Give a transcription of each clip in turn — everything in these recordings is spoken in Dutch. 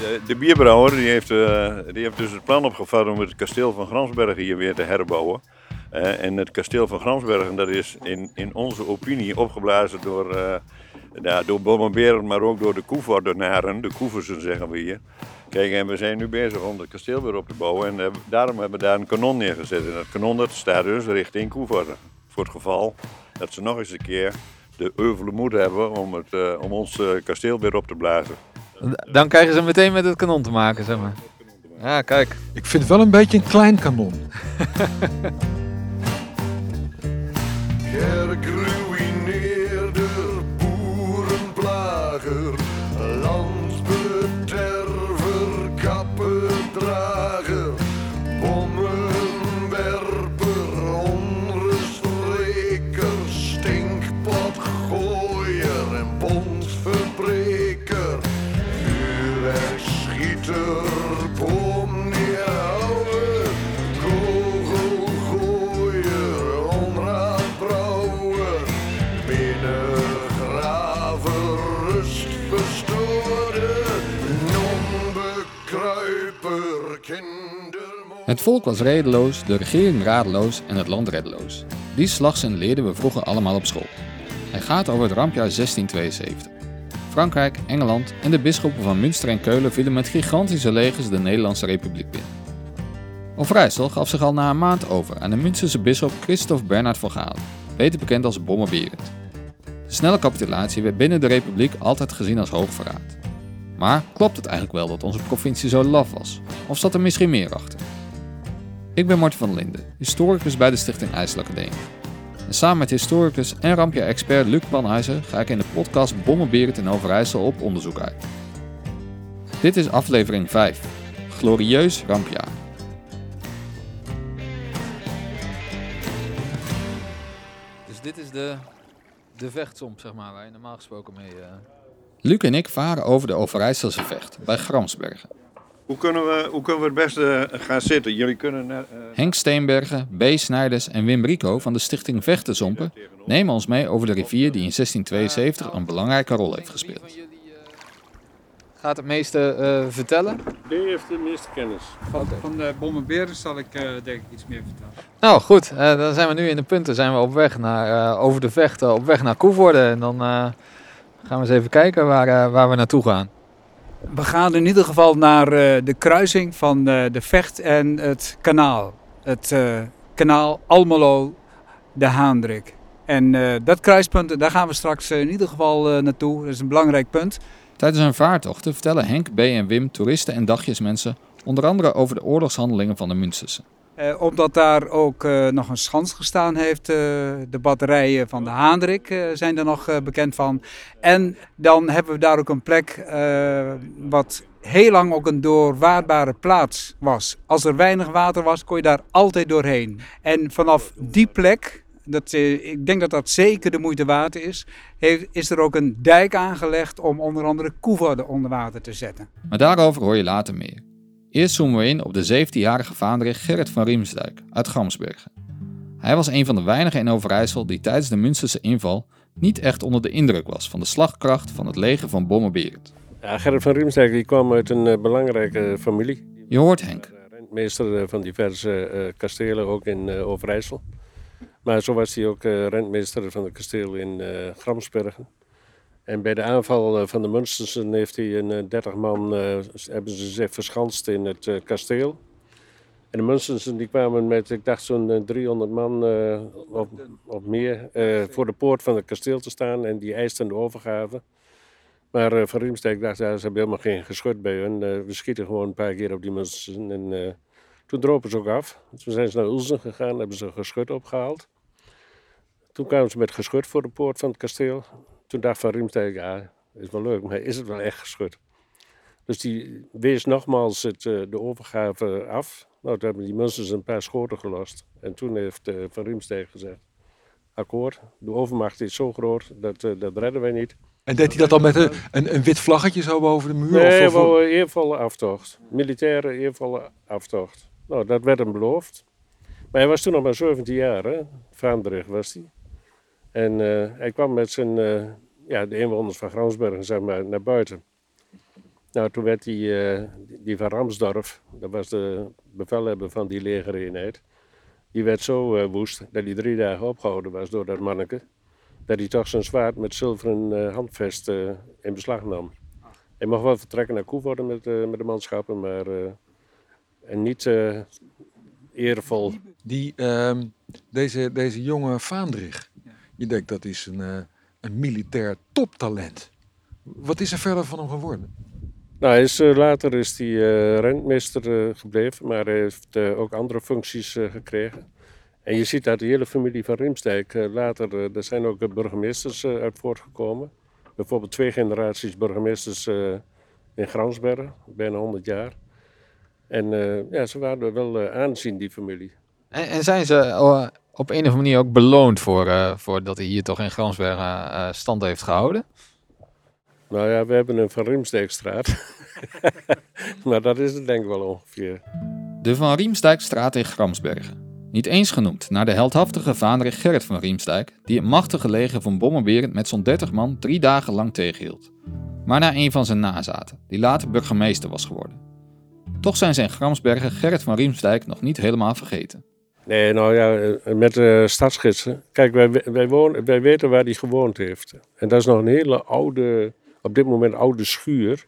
de, de bierbrouwer die heeft, eh, die heeft dus het plan opgevat om het kasteel van Gramsbergen hier weer te herbouwen. Eh, en het kasteel van Gramsbergen dat is in, in onze opinie opgeblazen door, eh ja, door Bommenberen, maar ook door de Koevoordenaren, de Koeversen zeggen we hier. Kijk, en we zijn nu bezig om het kasteel weer op te bouwen en eh, daarom hebben we daar een kanon neergezet. En dat kanon dat staat dus richting Koevoorde. Voor het geval dat ze nog eens een keer de euvele moed hebben om, het, eh, om ons eh, kasteel weer op te blazen. Dan krijgen ze meteen met het kanon te maken, zeg maar. Ja, kijk. Ik vind het wel een beetje een klein kanon. Het volk was redeloos, de regering radeloos en het land reddeloos. Die slagzin leerden we vroeger allemaal op school. Hij gaat over het rampjaar 1672. Frankrijk, Engeland en de bisschoppen van Münster en Keulen vielen met gigantische legers de Nederlandse Republiek binnen. Overijssel gaf zich al na een maand over aan de Münsterse bisschop Christophe Bernhard van Galen, beter bekend als Bommerberend. De snelle capitulatie werd binnen de Republiek altijd gezien als hoogverraad. Maar klopt het eigenlijk wel dat onze provincie zo laf was? Of zat er misschien meer achter? Ik ben Martin van Linden, historicus bij de Stichting IJsselacademie. En samen met historicus en rampjaar-expert Luc Panhuizen ga ik in de podcast Bommenberend in Overijssel op onderzoek uit. Dit is aflevering 5, Glorieus Rampjaar. Dus dit is de, de vechtsomp, zeg maar, waar je normaal gesproken mee... eh, Luc en ik varen over de Overijsselse vecht bij Gramsbergen. Hoe kunnen we, hoe kunnen we het beste gaan zitten? Jullie kunnen... eh, Henk Steenbergen, B. Snijders en Wim Rico van de stichting Vechtenzompen nemen ons mee over de rivier die in 1672 een belangrijke rol heeft gespeeld. gaat het meeste eh, vertellen. Die heeft de meeste kennis. Van, van de bommenberen zal ik eh, denk ik iets meer vertellen. Nou goed, eh, dan zijn we nu in de punten. Zijn we op weg naar, eh, over de vechten, op weg naar Koevoorde. En dan eh, gaan we eens even kijken waar, eh, waar we naartoe gaan. We gaan in ieder geval naar eh, de kruising van eh, de Vecht en het kanaal. Het eh, kanaal Almelo, de Haandrik. En dat kruispunt, daar gaan we straks in ieder geval naartoe. Dat is een belangrijk punt. Tijdens hun vaartochten vertellen Henk, B. en Wim toeristen en dagjesmensen onder andere over de oorlogshandelingen van de Münstersen. Eh, omdat daar ook eh, nog een schans gestaan heeft. eh, de batterijen van de Haandrik zijn er nog bekend van. En dan hebben we daar ook een plek wat heel lang ook een doorwaardbare plaats was. Als er weinig water was, kon je daar altijd doorheen. En vanaf die plek, dat, ik denk dat dat zeker de moeite waard is, is er ook een dijk aangelegd om onder andere Koevoorde onder water te zetten. Maar daarover hoor je later meer. Eerst zoomen we in op de 17-jarige vaandrig Gerrit van Riemsdijk uit Gamsbergen. Hij was een van de weinigen in Overijssel die tijdens de Münsterse inval niet echt onder de indruk was van de slagkracht van het leger van Bommenberend. Ja, Gerrit van Riemsdijk die kwam uit een eh, belangrijke familie. Je hoort Henk. Rentmeester eh, van diverse eh, kastelen, ook in eh, Overijssel. Maar zo was hij ook eh, rentmeester van het kasteel in eh, Gramsbergen. En bij de aanval eh, van de Munstersen heeft hij een eh, 30 man, eh, hebben ze zich verschanst in het eh, kasteel. En de Munstersen die kwamen met, ik dacht zo'n eh, 300 man eh, of, meer, eh, voor de poort van het kasteel te staan. En die eisten de overgave. Maar eh, Van Riemsdijk dacht, ja, ze hebben helemaal geen geschut bij hun. Eh, we schieten gewoon een paar keer op die Munstersen. En eh, toen dropen ze ook af. Toen zijn ze naar Ulzen gegaan, hebben ze een geschut opgehaald. Toen kwamen ze met geschut voor de poort van het kasteel. Toen dacht Van Riemsdijk, ja, is wel leuk, maar is het wel echt geschut? Dus die wees nogmaals het, eh, de overgave af. Nou, toen hebben die mensen een paar schoten gelost. En toen heeft eh, Van Riemsdijk gezegd, akkoord, de overmacht is zo groot, dat, eh, dat redden wij niet. En deed hij dat dan met een, een, een wit vlaggetje zo boven de muur? Nee, of, of, eervolle aftocht. Militaire eervolle aftocht. Nou, dat werd hem beloofd. Maar hij was toen nog maar 17 jaar, hè. Vaandrig was hij. En eh, hij kwam met zijn, eh, ja, de inwoners van Gransbergen, zeg maar, naar buiten. Nou, toen werd die, eh, die- van Ramsdorf, dat was de bevelhebber van die legereenheid, die werd zo woest dat hij drie dagen opgehouden was door dat manneke. Dat hij toch zijn zwaard met zilveren handvest in beslag nam. Hij mocht wel vertrekken naar Koevoorde met, met de manschappen, maar en niet eervol. Die, ehm, deze, deze jonge Vaandrig, je denkt dat is een, eh, een militair toptalent. Wat is er verder van hem geworden? Nou, is, eh, later is hij eh, rentmeester gebleven, maar hij heeft ook andere functies gekregen. En je ziet dat de hele familie van Riemsdijk eh, later, er zijn ook burgemeesters uit voortgekomen. Bijvoorbeeld twee generaties burgemeesters in Gransbergen, bijna 100 jaar. En ja, ze waren wel aanzien, die familie. En, en zijn ze eh, op een of andere manier ook beloond voor, eh, voor dat hij hier toch in Gransbergen eh, stand heeft gehouden? Nou ja, we hebben een Van Riemsdijkstraat. maar dat is het denk ik wel ongeveer. De Van Riemsdijkstraat in Gramsbergen. Niet eens genoemd naar de heldhaftige vaandrig Gerrit van Riemsdijk, die het machtige leger van Bommenberend met zo'n 30 man drie dagen lang tegenhield. Maar naar een van zijn nazaten, die later burgemeester was geworden. Toch zijn ze in Gramsbergen Gerrit van Riemsdijk nog niet helemaal vergeten. Nee, nou ja, eh, met de stadsgidsen. Kijk, wij, wij, wonen, wij weten waar hij gewoond heeft. En dat is nog een hele oude, op dit moment oude schuur.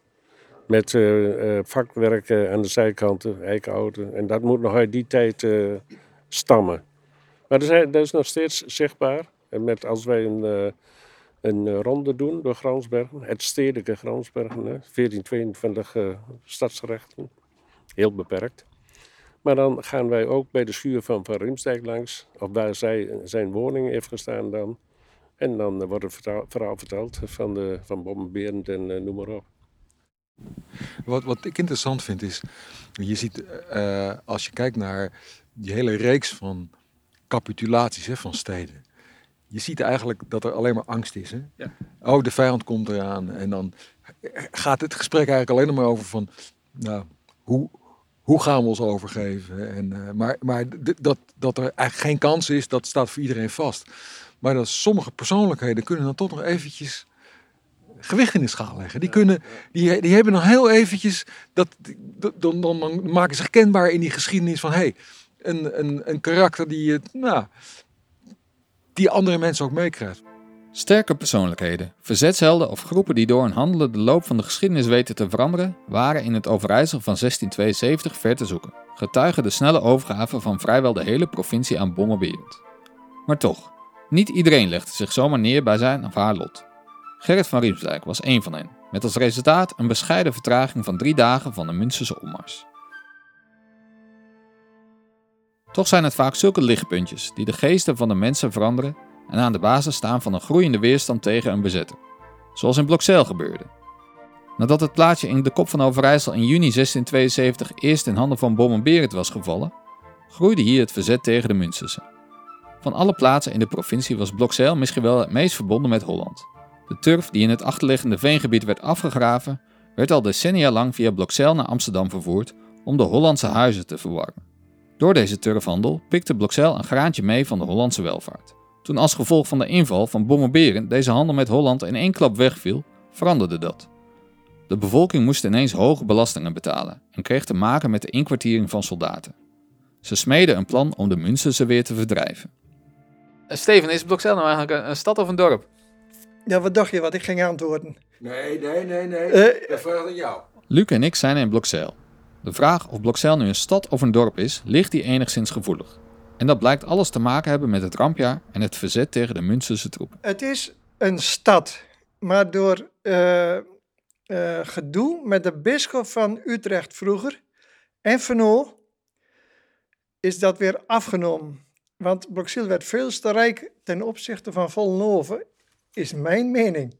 Met eh, eh, vakwerk eh, aan de zijkanten, eikenhouten. En dat moet nog uit die tijd stammen. Maar dat is, nog steeds zichtbaar. En met, als wij een, een ronde doen door Gransbergen, het stedelijke Gransbergen, hè, 1422 eh, stadsrechten, heel beperkt. Maar dan gaan wij ook bij de schuur van Van Riemsdijk langs, of waar zij, zijn woning heeft gestaan dan. En dan wordt het verhaal, verhaal verteld van, de, van Bommenberend en eh, noem maar op. Wat, wat ik interessant vind is, je ziet eh, als je kijkt naar die hele reeks van capitulaties hè, van steden. Je ziet eigenlijk dat er alleen maar angst is. Hè? Ja. Oh, de vijand komt eraan. En dan gaat het gesprek eigenlijk alleen maar over van, nou, hoe, hoe gaan we ons overgeven? En, eh, maar maar dat, dat er eigenlijk geen kans is, dat staat voor iedereen vast. Maar dat sommige persoonlijkheden kunnen dan toch nog eventjes gewicht in de schaal leggen. Die, kunnen, die, die hebben dan heel eventjes, dat, dan, dan, dan maken ze zich kenbaar in die geschiedenis van, hey, een, een, een karakter die, nou, die andere mensen ook meekrijgt. Sterke persoonlijkheden, verzetshelden of groepen die door hun handelen de loop van de geschiedenis weten te veranderen, waren in het Overijssel van 1672 ver te zoeken, getuigen de snelle overgave van vrijwel de hele provincie aan Bommenberend. Maar toch, niet iedereen legde zich zomaar neer bij zijn of haar lot. Gerrit van Riemsdijk was één van hen, met als resultaat een bescheiden vertraging van drie dagen van de Münsterse opmars. Toch zijn het vaak zulke lichtpuntjes die de geesten van de mensen veranderen en aan de basis staan van een groeiende weerstand tegen een bezetter. Zoals in Blokzeil gebeurde. Nadat het plaatje in de kop van Overijssel in juni 1672 eerst in handen van Bommenberend was gevallen, groeide hier het verzet tegen de Münstersen. Van alle plaatsen in de provincie was Blokzeil misschien wel het meest verbonden met Holland. De turf die in het achterliggende veengebied werd afgegraven, werd al decennia lang via Blokzeil naar Amsterdam vervoerd om de Hollandse huizen te verwarmen. Door deze turfhandel pikte Blokzeil een graantje mee van de Hollandse welvaart. Toen als gevolg van de inval van Bommenberend deze handel met Holland in één klap wegviel, veranderde dat. De bevolking moest ineens hoge belastingen betalen en kreeg te maken met de inkwartiering van soldaten. Ze smeden een plan om de Münsterse weer te verdrijven. Eh, Steven, is Blokzeil nou eigenlijk een, stad of een dorp? Ja, wat dacht je wat ik ging antwoorden? Nee, nee, nee, nee. Eh, Dat vraag aan jou. Luc en ik zijn in Blokzeil. De vraag of Blokzeil nu een stad of een dorp is, ligt hier enigszins gevoelig. En dat blijkt alles te maken hebben met het rampjaar en het verzet tegen de Münsterse troepen. Het is een stad, maar door eh, eh, gedoe met de bisschop van Utrecht vroeger en Venlo is dat weer afgenomen. Want Blokziel werd veel te rijk ten opzichte van Vollenhoven, is mijn mening.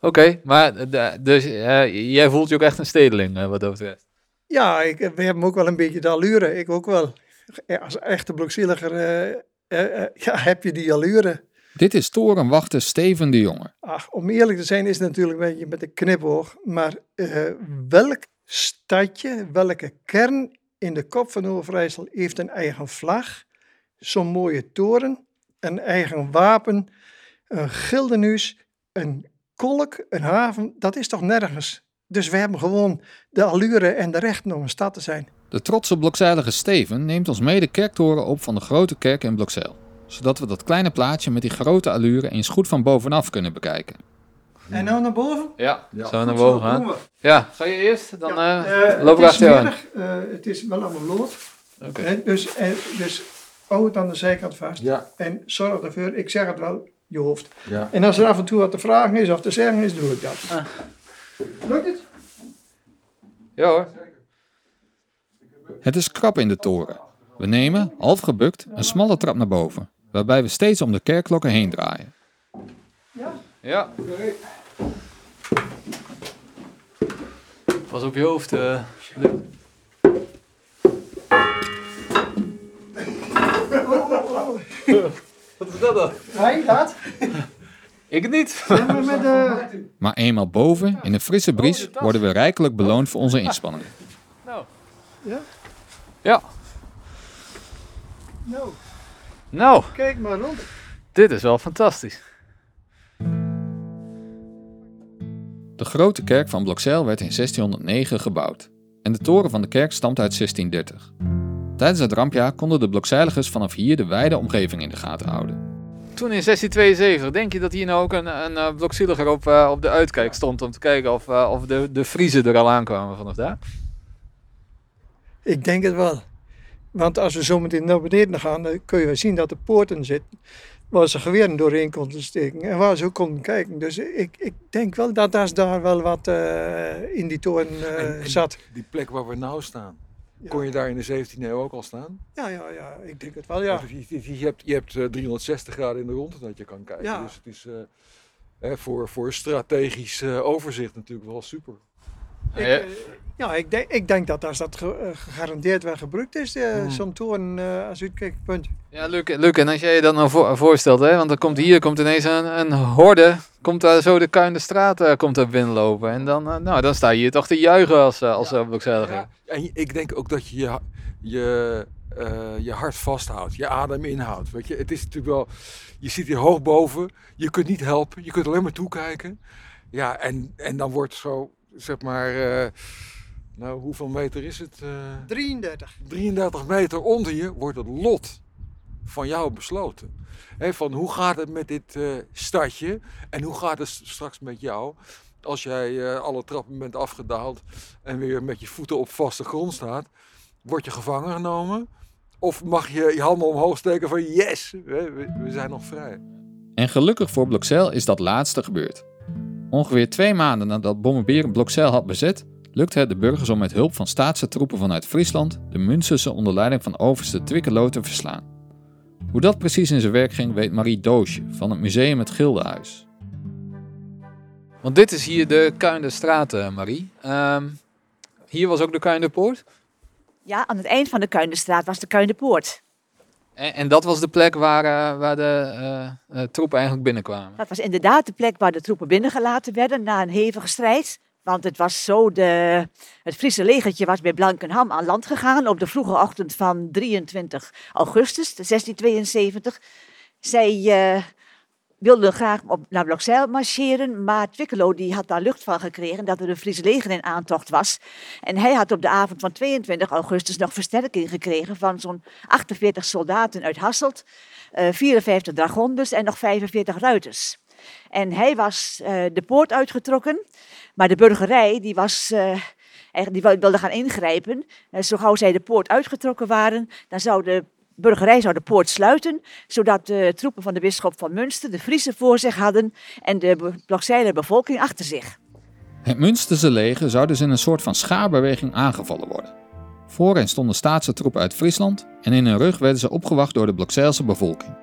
Oké, maar dus eh, jij voelt je ook echt een stedeling eh, wat dat betreft. Ja, ik, we hebben ook wel een beetje de allure, ik ook wel. Ja, Als echte Blokzieliger eh, eh, eh, ja, heb je die allure. Dit is torenwachter Steven de Jonge. Ach, om eerlijk te zijn is het natuurlijk een beetje met een knipoog. Maar eh, welk stadje, welke kern in de kop van Overijssel heeft een eigen vlag, zo'n mooie toren, een eigen wapen, een gildenhuis, een kolk, een haven. Dat is toch nergens Dus we hebben gewoon de allure en de rechten om een stad te zijn. De trotse blokzeilige Steven neemt ons mee de kerktoren op van de grote kerk in Blokzeil. Zodat we dat kleine plaatje met die grote allure eens goed van bovenaf kunnen bekijken. En nou naar boven? Ja, Ja. zo naar boven gaan. Ja, ga je eerst? Dan Ja, eh eh, loop ik het is achter jou eh, het is wel allemaal lood. Dus, dus hou het aan de zijkant vast. Ja, En zorg ervoor, ik zeg het wel, je hoofd. ja. En als er af en toe wat te vragen is of te zeggen is, doe ik dat. Ah. Lukt het? Ja hoor. Het is krap in de toren. We nemen, half gebukt, een smalle trap naar boven, waarbij we steeds om de kerkklokken heen draaien. Ja. Pas op je hoofd. eh. Wat is dat dan? Hij, dat. Ik niet. De... Maar eenmaal boven, in een frisse bries, worden we rijkelijk beloond voor onze inspanningen. Nou. Ja? Ja. Nou, Nou, kijk maar rond. dit is wel fantastisch. De grote kerk van Blokzeil werd in 1609 gebouwd en de toren van de kerk stamt uit 1630. Tijdens het rampjaar konden de Blokzeiligers vanaf hier de wijde omgeving in de gaten houden. Toen in 1672, denk je dat hier nou ook een, een uh, blokzieliger op, eh, op de uitkijk stond om te kijken of, eh, of de, de Friezen er al aankwamen vanaf daar? Ik denk het wel. Want als we zo meteen naar beneden gaan, dan kun je zien dat er poorten zitten. Waar ze geweren doorheen konden steken en waar ze ook konden kijken. Dus ik, ik denk wel dat daar, daar wel wat eh, in die toren eh, En- en zat. Die plek waar we nou staan, Ja. kon je daar in de 17e eeuw ook al staan? Ja, ja, ja, ik denk het wel, ja. Je, je- je hebt, je hebt eh, 360 graden in de rondte dat je kan kijken. Ja. Dus het is eh, hè, voor, voor strategisch eh, overzicht natuurlijk wel super. Ik, Ja. eh, ja, ik denk, ik denk dat als dat ge- eh, gegarandeerd wel gebruikt is, eh, Hmm. zo'n toren als uitkijkpunt. Ja, Luc, Luc, en als jij je dat nou voor- voorstelt, hè, want er komt hier komt ineens een, een horde, komt daar zo de Kuinderstraat uh, komt er binnenlopen. En dan, uh, nou, dan sta je hier toch te juichen als, uh, als ja. En ik denk ook dat je je, je, uh, je hart vasthoudt, je adem inhoudt. Weet je, het is natuurlijk wel, je zit hier hoog boven, je kunt niet helpen, je kunt alleen maar toekijken. Ja, en, en dan wordt zo, zeg maar, uh, nou hoeveel meter is het? 33. 33 meter onder je wordt het lot van jou besloten. He, van hoe gaat het met dit uh, stadje en hoe gaat het straks met jou als jij uh, alle trappen bent afgedaald en weer met je voeten op vaste grond staat? Word je gevangen genomen? Of mag je je handen omhoog steken van yes, we, we zijn nog vrij. En gelukkig voor Blokzeil is dat laatste gebeurd. Ongeveer twee maanden nadat Bommeberen Blokzeil had bezet, lukte het de burgers om met hulp van staatse troepen vanuit Friesland de Münsterse onder leiding van overste Twikkelo te verslaan. Hoe dat precies in zijn werk ging, weet Marie Doosje van het museum Het Gildenhuis. Want dit is hier de Kuinderstraat, uh, Marie. Um, hier was ook de Kuinderpoort? Ja, aan het eind van de Kuinderstraat was de Kuinderpoort. En, en dat was de plek waar, uh, waar de uh, uh, troepen eigenlijk binnenkwamen? Dat was inderdaad de plek waar de troepen binnengelaten werden na een hevige strijd. Want het was zo, de, het Friese legertje was bij Blankenham aan land gegaan op de vroege ochtend van 23 augustus 1672. Zij wilden graag op, naar Blokzeil marcheren, maar Twikkelo die had daar lucht van gekregen dat er een Friese leger in aantocht was. En hij had op de avond van 22 augustus nog versterking gekregen van zo'n 48 soldaten uit Hasselt, uh, 54 dragonders en nog 45 ruiters. En hij was uh, de poort uitgetrokken, maar de burgerij die was, uh, die wilde gaan ingrijpen. Zo gauw zij de poort uitgetrokken waren, dan zou de burgerij zou de poort sluiten, zodat de troepen van de bisschop van Münster de Friese voor zich hadden en de Blokzeiler bevolking achter zich. Het Münsterse leger zou dus in een soort van schaarbeweging aangevallen worden. Voor hen stonden staatse troepen uit Friesland en in hun rug werden ze opgewacht door de Blokzeilse bevolking.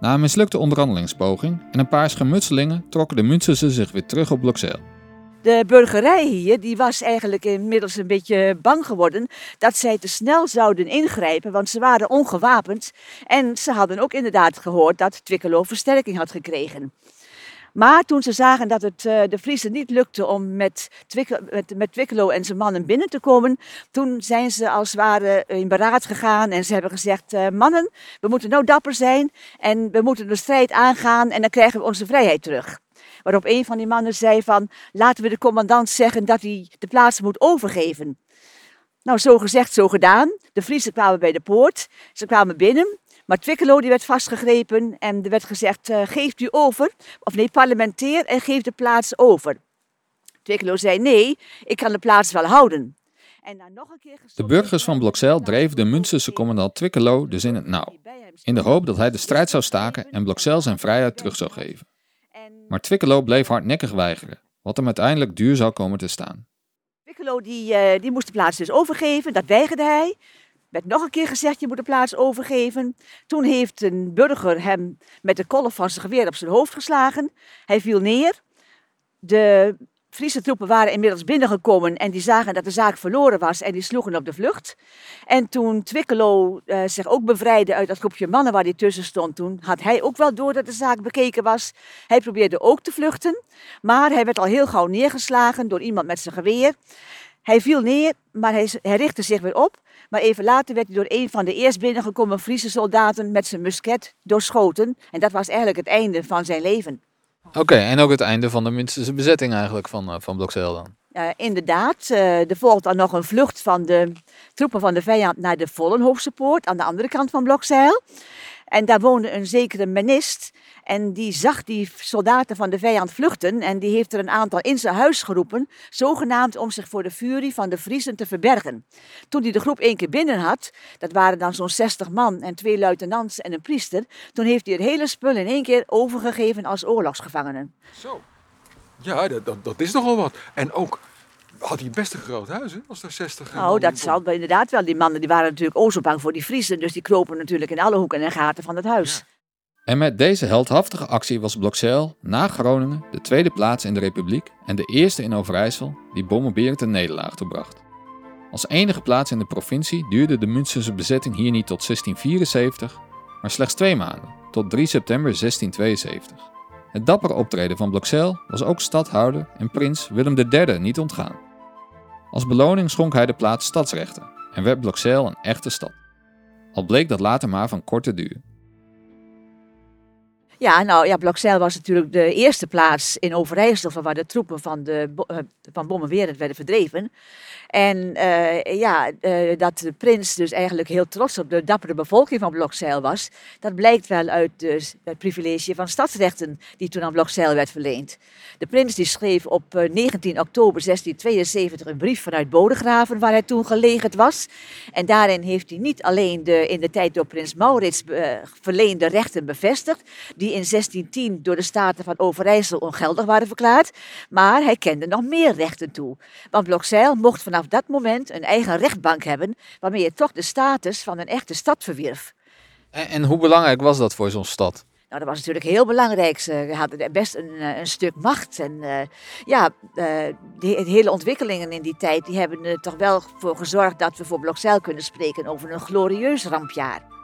Na een mislukte onderhandelingspoging en een paar schermutselingen trokken de Münsterse zich weer terug op Blokzeil. De burgerij hier die was eigenlijk inmiddels een beetje bang geworden dat zij te snel zouden ingrijpen, want ze waren ongewapend. En ze hadden ook inderdaad gehoord dat Twikkelo versterking had gekregen. Maar toen ze zagen dat het uh, de Friesen niet lukte om met, met, met Twikkelo en zijn mannen binnen te komen, toen zijn ze als het ware in beraad gegaan en ze hebben gezegd: uh, Mannen, we moeten nou dapper zijn en we moeten de strijd aangaan en dan krijgen we onze vrijheid terug. Waarop een van die mannen zei van, laten we de commandant zeggen dat hij de plaats moet overgeven. Nou, zo gezegd, zo gedaan. De Friesen kwamen bij de poort. Ze kwamen binnen. Maar Twikkelo die werd vastgegrepen en er werd gezegd, uh, geeft u over. Of nee, parlementeer en geef de plaats over. Twikkelo zei, nee, ik kan de plaats wel houden. En na nog een keer de burgers van Blokzeil dreven de Münsterse commandant Twikkelo dus in het nauw. In de hoop dat hij de strijd zou staken en Blokzeil zijn vrijheid terug zou geven. Maar Twikkelo bleef hardnekkig weigeren, wat hem uiteindelijk duur zou komen te staan. Twikkelo die, uh, die moest de plaats dus overgeven, dat weigerde hij werd nog een keer gezegd, je moet de plaats overgeven. Toen heeft een burger hem met de kolf van zijn geweer op zijn hoofd geslagen. Hij viel neer. De Friese troepen waren inmiddels binnengekomen en die zagen dat de zaak verloren was en die sloegen op de vlucht. En toen Twikkelo uh, zich ook bevrijdde uit dat groepje mannen waar hij tussen stond, toen had hij ook wel door dat de zaak bekeken was. Hij probeerde ook te vluchten, maar hij werd al heel gauw neergeslagen door iemand met zijn geweer. Hij viel neer, maar hij, hij richtte zich weer op. Maar even later werd hij door een van de eerst binnengekomen Friese soldaten met zijn musket doorschoten. En dat was eigenlijk het einde van zijn leven. Oké, en ook het einde van de Münsterse bezetting eigenlijk van, uh, van Blokzeil dan? Inderdaad, uh, er volgt dan nog een vlucht van de troepen van de vijand naar de Vollenhoofse poort aan de andere kant van Blokzeil. En daar woonde een zekere menist. En die zag die soldaten van de vijand vluchten. En die heeft er een aantal in zijn huis geroepen. Zogenaamd om zich voor de furie van de Friezen te verbergen. Toen hij de groep één keer binnen had. Dat waren dan zo'n 60 man en twee luitenants en een priester. Toen heeft hij het hele spul in één keer overgegeven als oorlogsgevangenen. Zo. Ja, dat, dat, dat is nogal wat. En ook had hij best een groot huis, hè? Als er 60 Nou, dat zal wel inderdaad wel. Die mannen die waren natuurlijk o zo bang voor die Friesen. Dus die kropen natuurlijk in alle hoeken en gaten van het huis. En met deze heldhaftige actie was Blokzeil na Groningen de tweede plaats in de Republiek en de eerste in Overijssel die Bommenberend een nederlaag toebracht. Als enige plaats in de provincie duurde de Münsterse bezetting hier niet tot 1674, maar slechts twee maanden, tot 3 september 1672. Het dappere optreden van Blokzeil was ook stadhouder en prins Willem III niet ontgaan. Als beloning schonk hij de plaats stadsrechten en werd Blokzeil een echte stad. Al bleek dat later maar van korte duur. Ja, nou ja, Blokzeil was natuurlijk de eerste plaats in Overijssel van waar de troepen van, de, uh, van werden verdreven. En uh, ja, uh, dat de prins dus eigenlijk heel trots op de dappere bevolking van Blokzeil was, dat blijkt wel uit de, het privilege van stadsrechten die toen aan Blokzeil werd verleend. De prins die schreef op 19 oktober 1672 een brief vanuit Bodegraven, waar hij toen gelegerd was. En daarin heeft hij niet alleen de in de tijd door prins Maurits verleende rechten bevestigd, die in 1610 door de Staten van Overijssel ongeldig waren verklaard, maar hij kende nog meer rechten toe. Want Blokzeil mocht vanaf dat moment een eigen rechtbank hebben, waarmee je toch de status van een echte stad verwierf. En, en hoe belangrijk was dat voor zo'n stad? Nou, dat was natuurlijk heel belangrijk. Ze hadden best een, een stuk macht. En uh, ja, uh, de, de, hele ontwikkelingen in die tijd, die hebben er toch wel voor gezorgd dat we voor Blokzeil kunnen spreken over een glorieus rampjaar.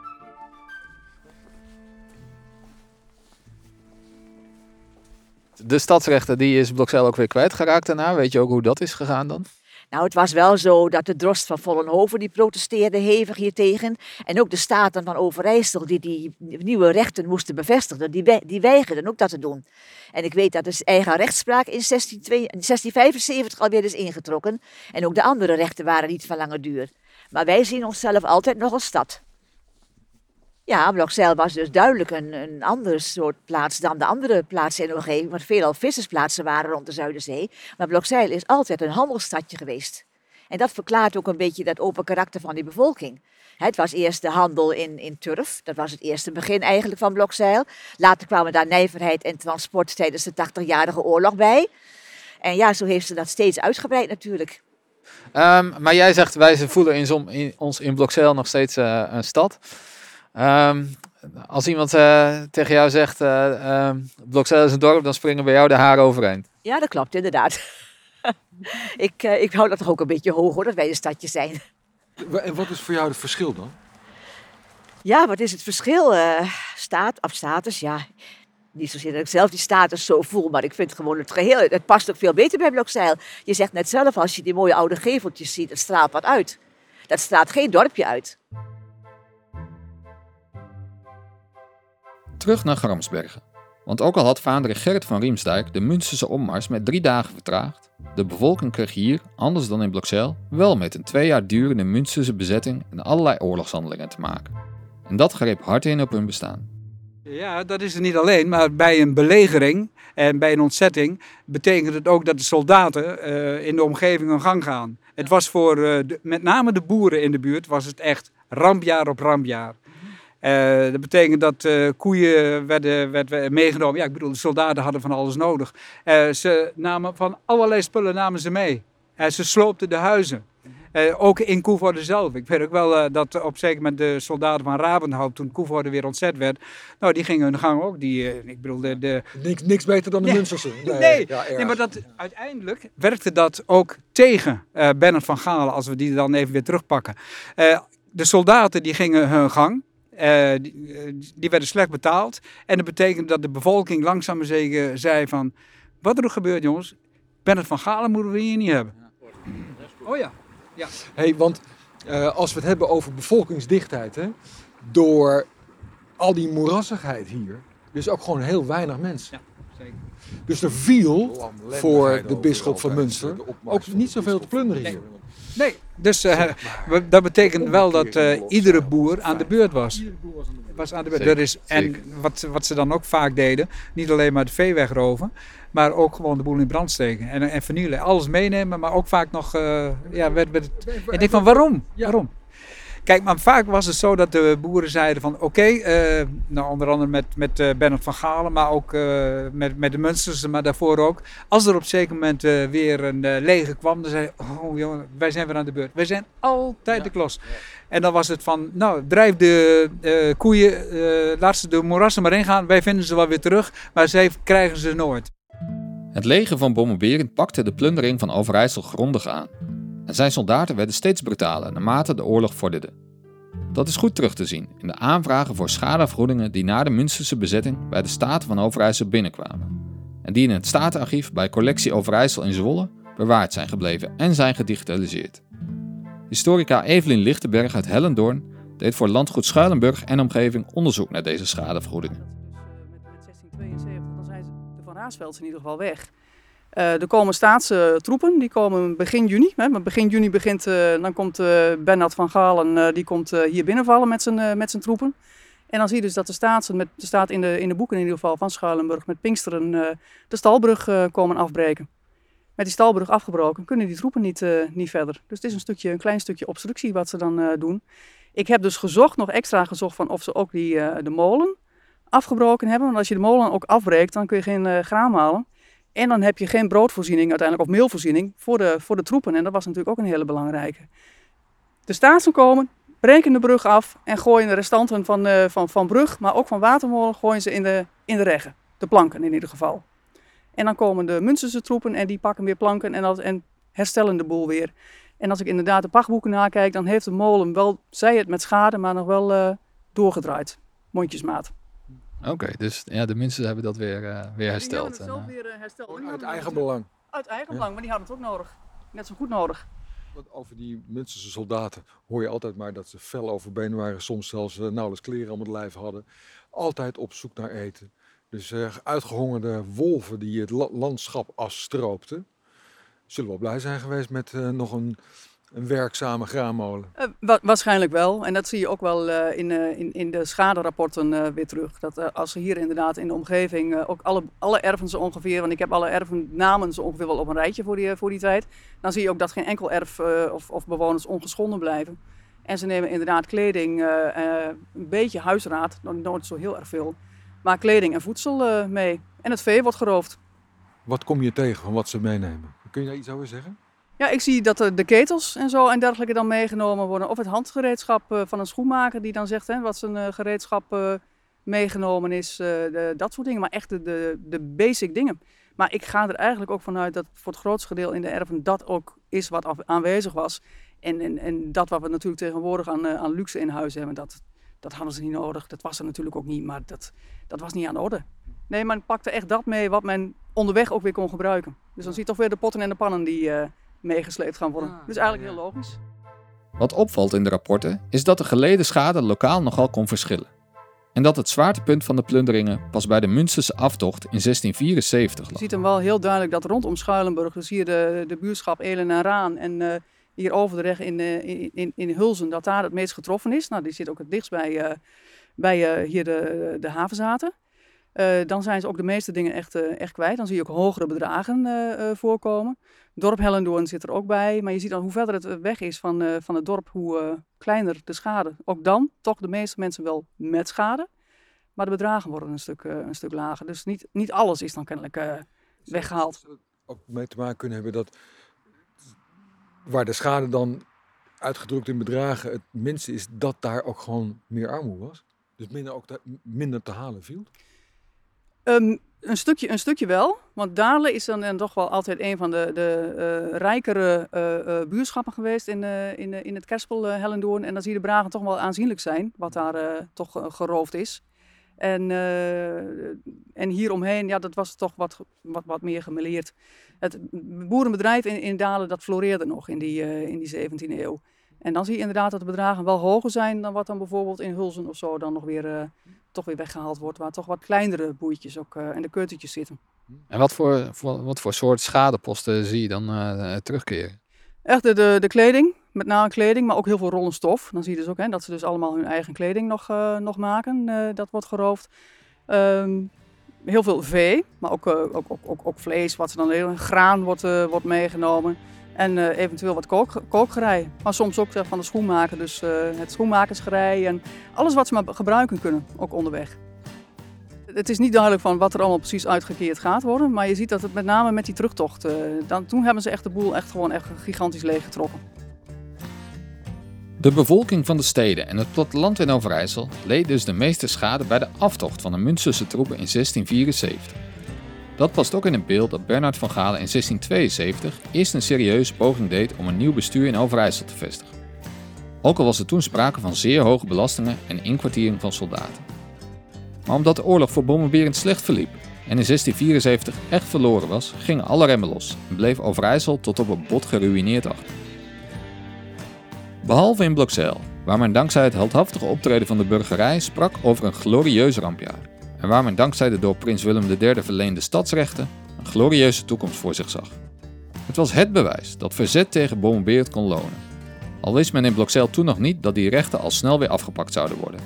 De stadsrechten die is Blokzeil ook weer kwijtgeraakt daarna. Weet je ook hoe dat is gegaan dan? Nou, het was wel zo dat de drost van Vollenhoven die protesteerde hevig hiertegen. En ook de staten van Overijssel die die nieuwe rechten moesten bevestigen, die, die weigerden ook dat te doen. En ik weet dat de eigen rechtspraak in 1675 alweer is ingetrokken. En ook de andere rechten waren niet van lange duur. Maar wij zien onszelf altijd nog als stad. Ja, Blokzeil was dus duidelijk een, een andere soort plaats dan de andere plaatsen in de omgeving, wat veelal vissersplaatsen waren rond de Zuiderzee. Maar Blokzeil is altijd een handelsstadje geweest. En dat verklaart ook een beetje dat open karakter van die bevolking. Het was eerst de handel in, in turf, dat was het eerste begin eigenlijk van Blokzeil. Later kwamen daar nijverheid en transport tijdens de 80-jarige oorlog bij. En ja, zo heeft ze dat steeds uitgebreid natuurlijk. Um, maar jij zegt, wij voelen in, in, ons in Blokzeil nog steeds uh, een stad. Um, als iemand uh, tegen jou zegt, uh, uh, Blokzeil is een dorp, dan springen bij jou de haren overeind. Ja, dat klopt inderdaad. ik, ik hou dat toch ook een beetje hoog hoor, dat wij een stadje zijn. En wat is voor jou het verschil dan? Ja, wat is het verschil? staat of status, ja. Niet zozeer dat ik zelf die status zo voel, maar ik vind gewoon het geheel, het past ook veel beter bij Blokzeil. Je zegt net zelf, als je die mooie oude geveltjes ziet, het straalt wat uit. Dat straalt geen dorpje uit. Terug naar Gramsbergen. Want ook al had vader Gerrit van Riemsdijk de Münsterse opmars met drie dagen vertraagd, de bevolking kreeg hier, anders dan in Blokzeil, wel met een twee jaar durende Münsterse bezetting en allerlei oorlogshandelingen te maken. En dat greep hard in op hun bestaan. Ja, dat is het niet alleen, maar bij een belegering en bij een ontzetting betekent het ook dat de soldaten eh, in de omgeving hun gang gaan. Het was voor eh, met name de boeren in de buurt was het echt rampjaar op rampjaar. Eh, dat betekent dat eh, koeien werden, werden meegenomen. Ja, ik bedoel, de soldaten hadden van alles nodig. Eh, ze namen van allerlei spullen namen ze mee. Ze sloopten de huizen. Ook in Koevoorde zelf. Ik weet ook wel dat op zeker moment de soldaten van Rabenhout, toen Koevoorde weer ontzet werd, nou, die gingen hun gang ook. Die, ik bedoel, de, de, Niks, niks beter dan de Nee. Münsterse. Nee, ja. Nee, maar dat, uiteindelijk werkte dat ook tegen Bernard van Galen, als we die dan even weer terugpakken. De soldaten die gingen hun gang. Eh, die, eh, die werden slecht betaald. En dat betekende dat de bevolking langzaam maar zeker zei van... Wat er ook gebeurt, jongens. Bernard van Galen moeten we hier niet hebben. Oh ja. Hey, want eh, als we het hebben over bevolkingsdichtheid, hè, door al die moerassigheid hier, dus ook gewoon heel weinig mensen. zeker. Dus er viel voor de bisschop van Münster ook niet zoveel te plunderen hier. Nee, dus eh, dat betekent wel dat eh, iedere boer aan de beurt was. was aan de beurt. Zeker, Er is, en wat, wat ze dan ook vaak deden, niet alleen maar de vee wegroven, maar ook gewoon de boel in brand steken en, en vernielen. Alles meenemen, maar ook vaak nog, eh, ja, werd, werd het, ik denk van waarom? Waarom? Kijk, maar vaak was het zo dat de boeren zeiden van oké, eh, nou onder andere met, met eh, Bernard van Galen, maar ook eh, met, met de Munsterse, maar daarvoor ook. Als er op een zeker moment eh, weer een eh, leger kwam, dan zei oh jongen, wij zijn weer aan de beurt. Wij zijn altijd de klos. En dan was het van, nou drijf de eh, koeien, eh, laat ze de moerassen maar ingaan, wij vinden ze wel weer terug, maar zij krijgen ze nooit. Het leger van Bommelberend pakte de plundering van Overijssel grondig aan. En zijn soldaten werden steeds brutaler naarmate de oorlog vorderde. Dat is goed terug te zien in de aanvragen voor schadevergoedingen die na de Münsterse bezetting bij de Staten van Overijssel binnenkwamen. En die in het Statenarchief bij Collectie Overijssel in Zwolle bewaard zijn gebleven en zijn gedigitaliseerd. Historica Evelien Lichtenberg uit Hellendoorn deed voor landgoed Schuilenburg en omgeving onderzoek naar deze schadevergoedingen. met 1672, dan zijn ze, de Van Raasvelds in ieder geval weg. Eh, er komen staatse troepen, die komen begin juni. Hè, maar begin juni begint, eh, dan komt eh Bernard van Galen, die komt hier binnenvallen met zijn, met zijn troepen. En dan zie je dus dat de staatsen, met, er staat in de, in de boeken in ieder geval van Schuilenburg, met Pinksteren de stalbrug komen afbreken. Met die stalbrug afgebroken kunnen die troepen niet, niet verder. Dus het is een, stukje, een klein stukje obstructie wat ze dan doen. Ik heb dus gezocht, nog extra gezocht van of ze ook die, de molen afgebroken hebben. Want als je de molen ook afbreekt, dan kun je geen graan malen. En dan heb je geen broodvoorziening uiteindelijk, of meelvoorziening, voor de, voor de troepen. En dat was natuurlijk ook een hele belangrijke. De staatsen komen, breken de brug af en gooien de restanten van, eh, van, van brug, maar ook van watermolen, gooien ze in de, in de reggen. De planken in ieder geval. En dan komen de Münsterse troepen en die pakken weer planken en, dat, en herstellen de boel weer. En als ik inderdaad de pachtboeken nakijk, dan heeft de molen wel, zij het met schade, maar nog wel eh, doorgedraaid. Mondjesmaat. Oké, dus ja, de mensen hebben dat weer, eh, weer hersteld. Die En, hebben het eh, zelf weer eh, hersteld. Uit eigen belang. Uit eigen belang, maar die hadden het ook nodig. Net zo goed nodig. Want Over die Münsterse soldaten hoor je altijd maar dat ze fel over been waren. Soms zelfs nauwelijks kleren om het lijf hadden. Altijd op zoek naar eten. Dus eh, uitgehongerde wolven die het la- landschap afstroopten. Zullen wel blij zijn geweest met eh, nog een, een werkzame graanmolen. Eh, wa- waarschijnlijk wel. En dat zie je ook wel eh, in, eh, in, in de schaderapporten weer terug. Dat als ze hier inderdaad in de omgeving, ook alle, alle erven zo ongeveer, want ik heb alle ervennamen zo ongeveer wel op een rijtje voor die, voor die tijd. Dan zie je ook dat geen enkel erf of, of bewoners ongeschonden blijven. En ze nemen inderdaad kleding, een beetje huisraad, nog nooit zo heel erg veel. Maar kleding en voedsel mee. En het vee wordt geroofd. Wat kom je tegen van wat ze meenemen? Kun je daar iets over zeggen? Ja, ik zie dat de ketels en zo en dergelijke dan meegenomen worden. Of het handgereedschap eh, van een schoenmaker die dan zegt hè, wat zijn eh, gereedschap eh, meegenomen is. dat soort dingen, maar echt de, de, de basic dingen. Maar ik ga er eigenlijk ook vanuit dat voor het grootste gedeelte in de erven dat ook is wat aanwezig was. En, en, en dat wat we natuurlijk tegenwoordig aan, aan luxe in huis hebben, dat, dat hadden ze niet nodig. Dat was er natuurlijk ook niet, maar dat, dat was niet aan de orde. Nee, men pakte echt dat mee wat men onderweg ook weer kon gebruiken. Dus dan zie je toch weer de potten en de pannen die meegesleept gaan worden. dus eigenlijk heel logisch. Wat opvalt in de rapporten is dat de geleden schade lokaal nogal kon verschillen. En dat het zwaartepunt van de plunderingen pas bij de Münsterse aftocht in 1674 Je lag. ziet hem wel heel duidelijk dat rondom Schuilenburg, dus hier de, de buurschap Elen en Raan en eh, hier over de in, eh, in, in, in Hulzen, dat daar het meest getroffen is. Nou, die zit ook het dichtst bij, eh, bij eh, hier de, de havenzaten. Eh, dan zijn ze ook de meeste dingen echt, eh, echt kwijt. Dan zie je ook hogere bedragen eh, voorkomen. Dorp Hellendoorn zit er ook bij. Maar je ziet dan hoe verder het weg is van, van het dorp, hoe kleiner de schade. Ook dan toch de meeste mensen wel met schade. Maar de bedragen worden een stuk, een stuk lager. Dus niet, niet alles is dan kennelijk eh, weggehaald. Zou het ook mee te maken kunnen hebben dat waar de schade dan uitgedrukt in bedragen het minste is, dat daar ook gewoon meer armoede was? Dus minder, ook te, minder te halen viel? Ehm, een, stukje, een stukje wel, want Daarle is dan, dan toch wel altijd een van de, de eh, rijkere eh, eh, buurschappen geweest in, eh, in, eh, in het kerspel eh, Hellendoorn. En dan zie je de bedragen toch wel aanzienlijk zijn, wat daar eh, toch eh, geroofd is. En, eh, en hieromheen, ja, dat was toch wat, wat, wat meer gemeleerd. Het boerenbedrijf in, in Dalen, dat floreerde nog in die, eh, in die 17e eeuw. En dan zie je inderdaad dat de bedragen wel hoger zijn dan wat dan bijvoorbeeld in Hulzen of zo dan nog weer, eh, toch weer weggehaald wordt. Waar toch wat kleinere boeitjes ook eh, en de keutertjes zitten. En wat voor, voor, wat voor soort schadeposten zie je dan eh, terugkeren? Echt de, de, de kleding, met name kleding, maar ook heel veel rollen stof. Dan zie je dus ook hè, dat ze dus allemaal hun eigen kleding nog, eh, nog maken. eh, dat wordt geroofd. Ehm, heel veel vee, maar ook, eh, ook, ook, ook, ook vlees, wat ze dan heel graan wordt, eh, wordt meegenomen. En eh, eventueel wat kook, kookgerei. Maar soms ook zeg, van de schoenmaker, dus eh, het schoenmakersgerei en alles wat ze maar gebruiken kunnen, ook onderweg. Het is niet duidelijk van wat er allemaal precies uitgekeerd gaat worden, maar je ziet dat het met name met die terugtocht, eh, dan, toen hebben ze echt de boel echt gewoon echt gigantisch leeggetrokken. De bevolking van de steden en het platteland in Overijssel leed dus de meeste schade bij de aftocht van de Münsterse troepen in 1674. Dat past ook in het beeld dat Bernard van Galen in 1672 eerst een serieuze poging deed om een nieuw bestuur in Overijssel te vestigen. Ook al was er toen sprake van zeer hoge belastingen en inkwartiering van soldaten. Maar omdat de oorlog voor Bommenberend slecht verliep en in 1674 echt verloren was, gingen alle remmen los en bleef Overijssel tot op het bot geruïneerd achter. Behalve in Blokzeil, waar men dankzij het heldhaftige optreden van de burgerij sprak over een glorieus rampjaar. En waar men dankzij de door prins Willem III verleende stadsrechten een glorieuze toekomst voor zich zag. Het was het bewijs dat verzet tegen Bommenbeert kon lonen. Al wist men in Blokzeil toen nog niet dat die rechten al snel weer afgepakt zouden worden.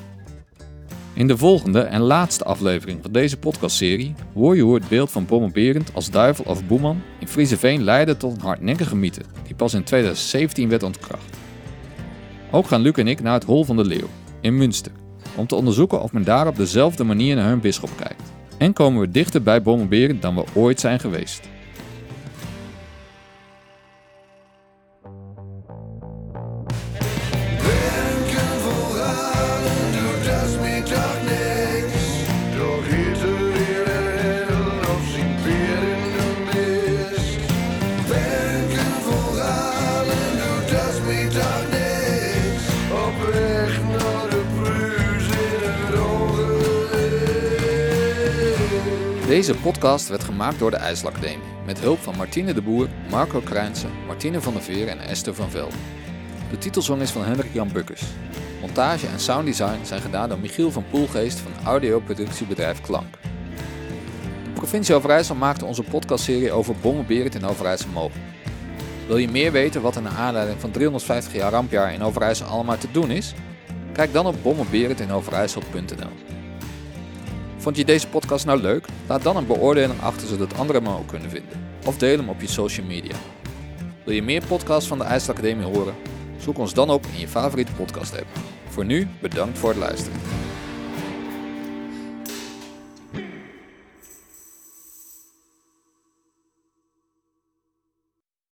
In de volgende en laatste aflevering van deze podcastserie hoor je hoe het beeld van Bommenberend als duivel of boeman in Frieseveen leidde tot een hardnekkige mythe die pas in 2017 werd ontkracht. Ook gaan Luc en ik naar het Hol van de Leeuw in Münster om te onderzoeken of men daar op dezelfde manier naar hun bisschop kijkt. En komen we dichter bij Bommenberend dan we ooit zijn geweest. Deze podcast werd gemaakt door de IJsselacademie met hulp van Martine de Boer, Marco Kruijnsen, Martine van der Veer en Esther van Vel. De titelsong is van Hendrik Jan Bukkers. Montage en sounddesign zijn gedaan door Michiel van Poelgeest van audioproductiebedrijf Klank. De provincie Overijssel maakte onze podcastserie over Bommenberend in Overijssel mogelijk. Wil je meer weten wat er naar aanleiding van 350 jaar rampjaar in Overijssel allemaal te doen is? Kijk dan op bommenberendinoverijssel.nl. Vond je deze podcast nou leuk? Laat dan een beoordeling achter zodat anderen hem ook kunnen vinden. Of deel hem op je social media. Wil je meer podcasts van de IJsselacademie horen? Zoek ons dan op in je favoriete podcast app. Voor nu, bedankt voor het luisteren.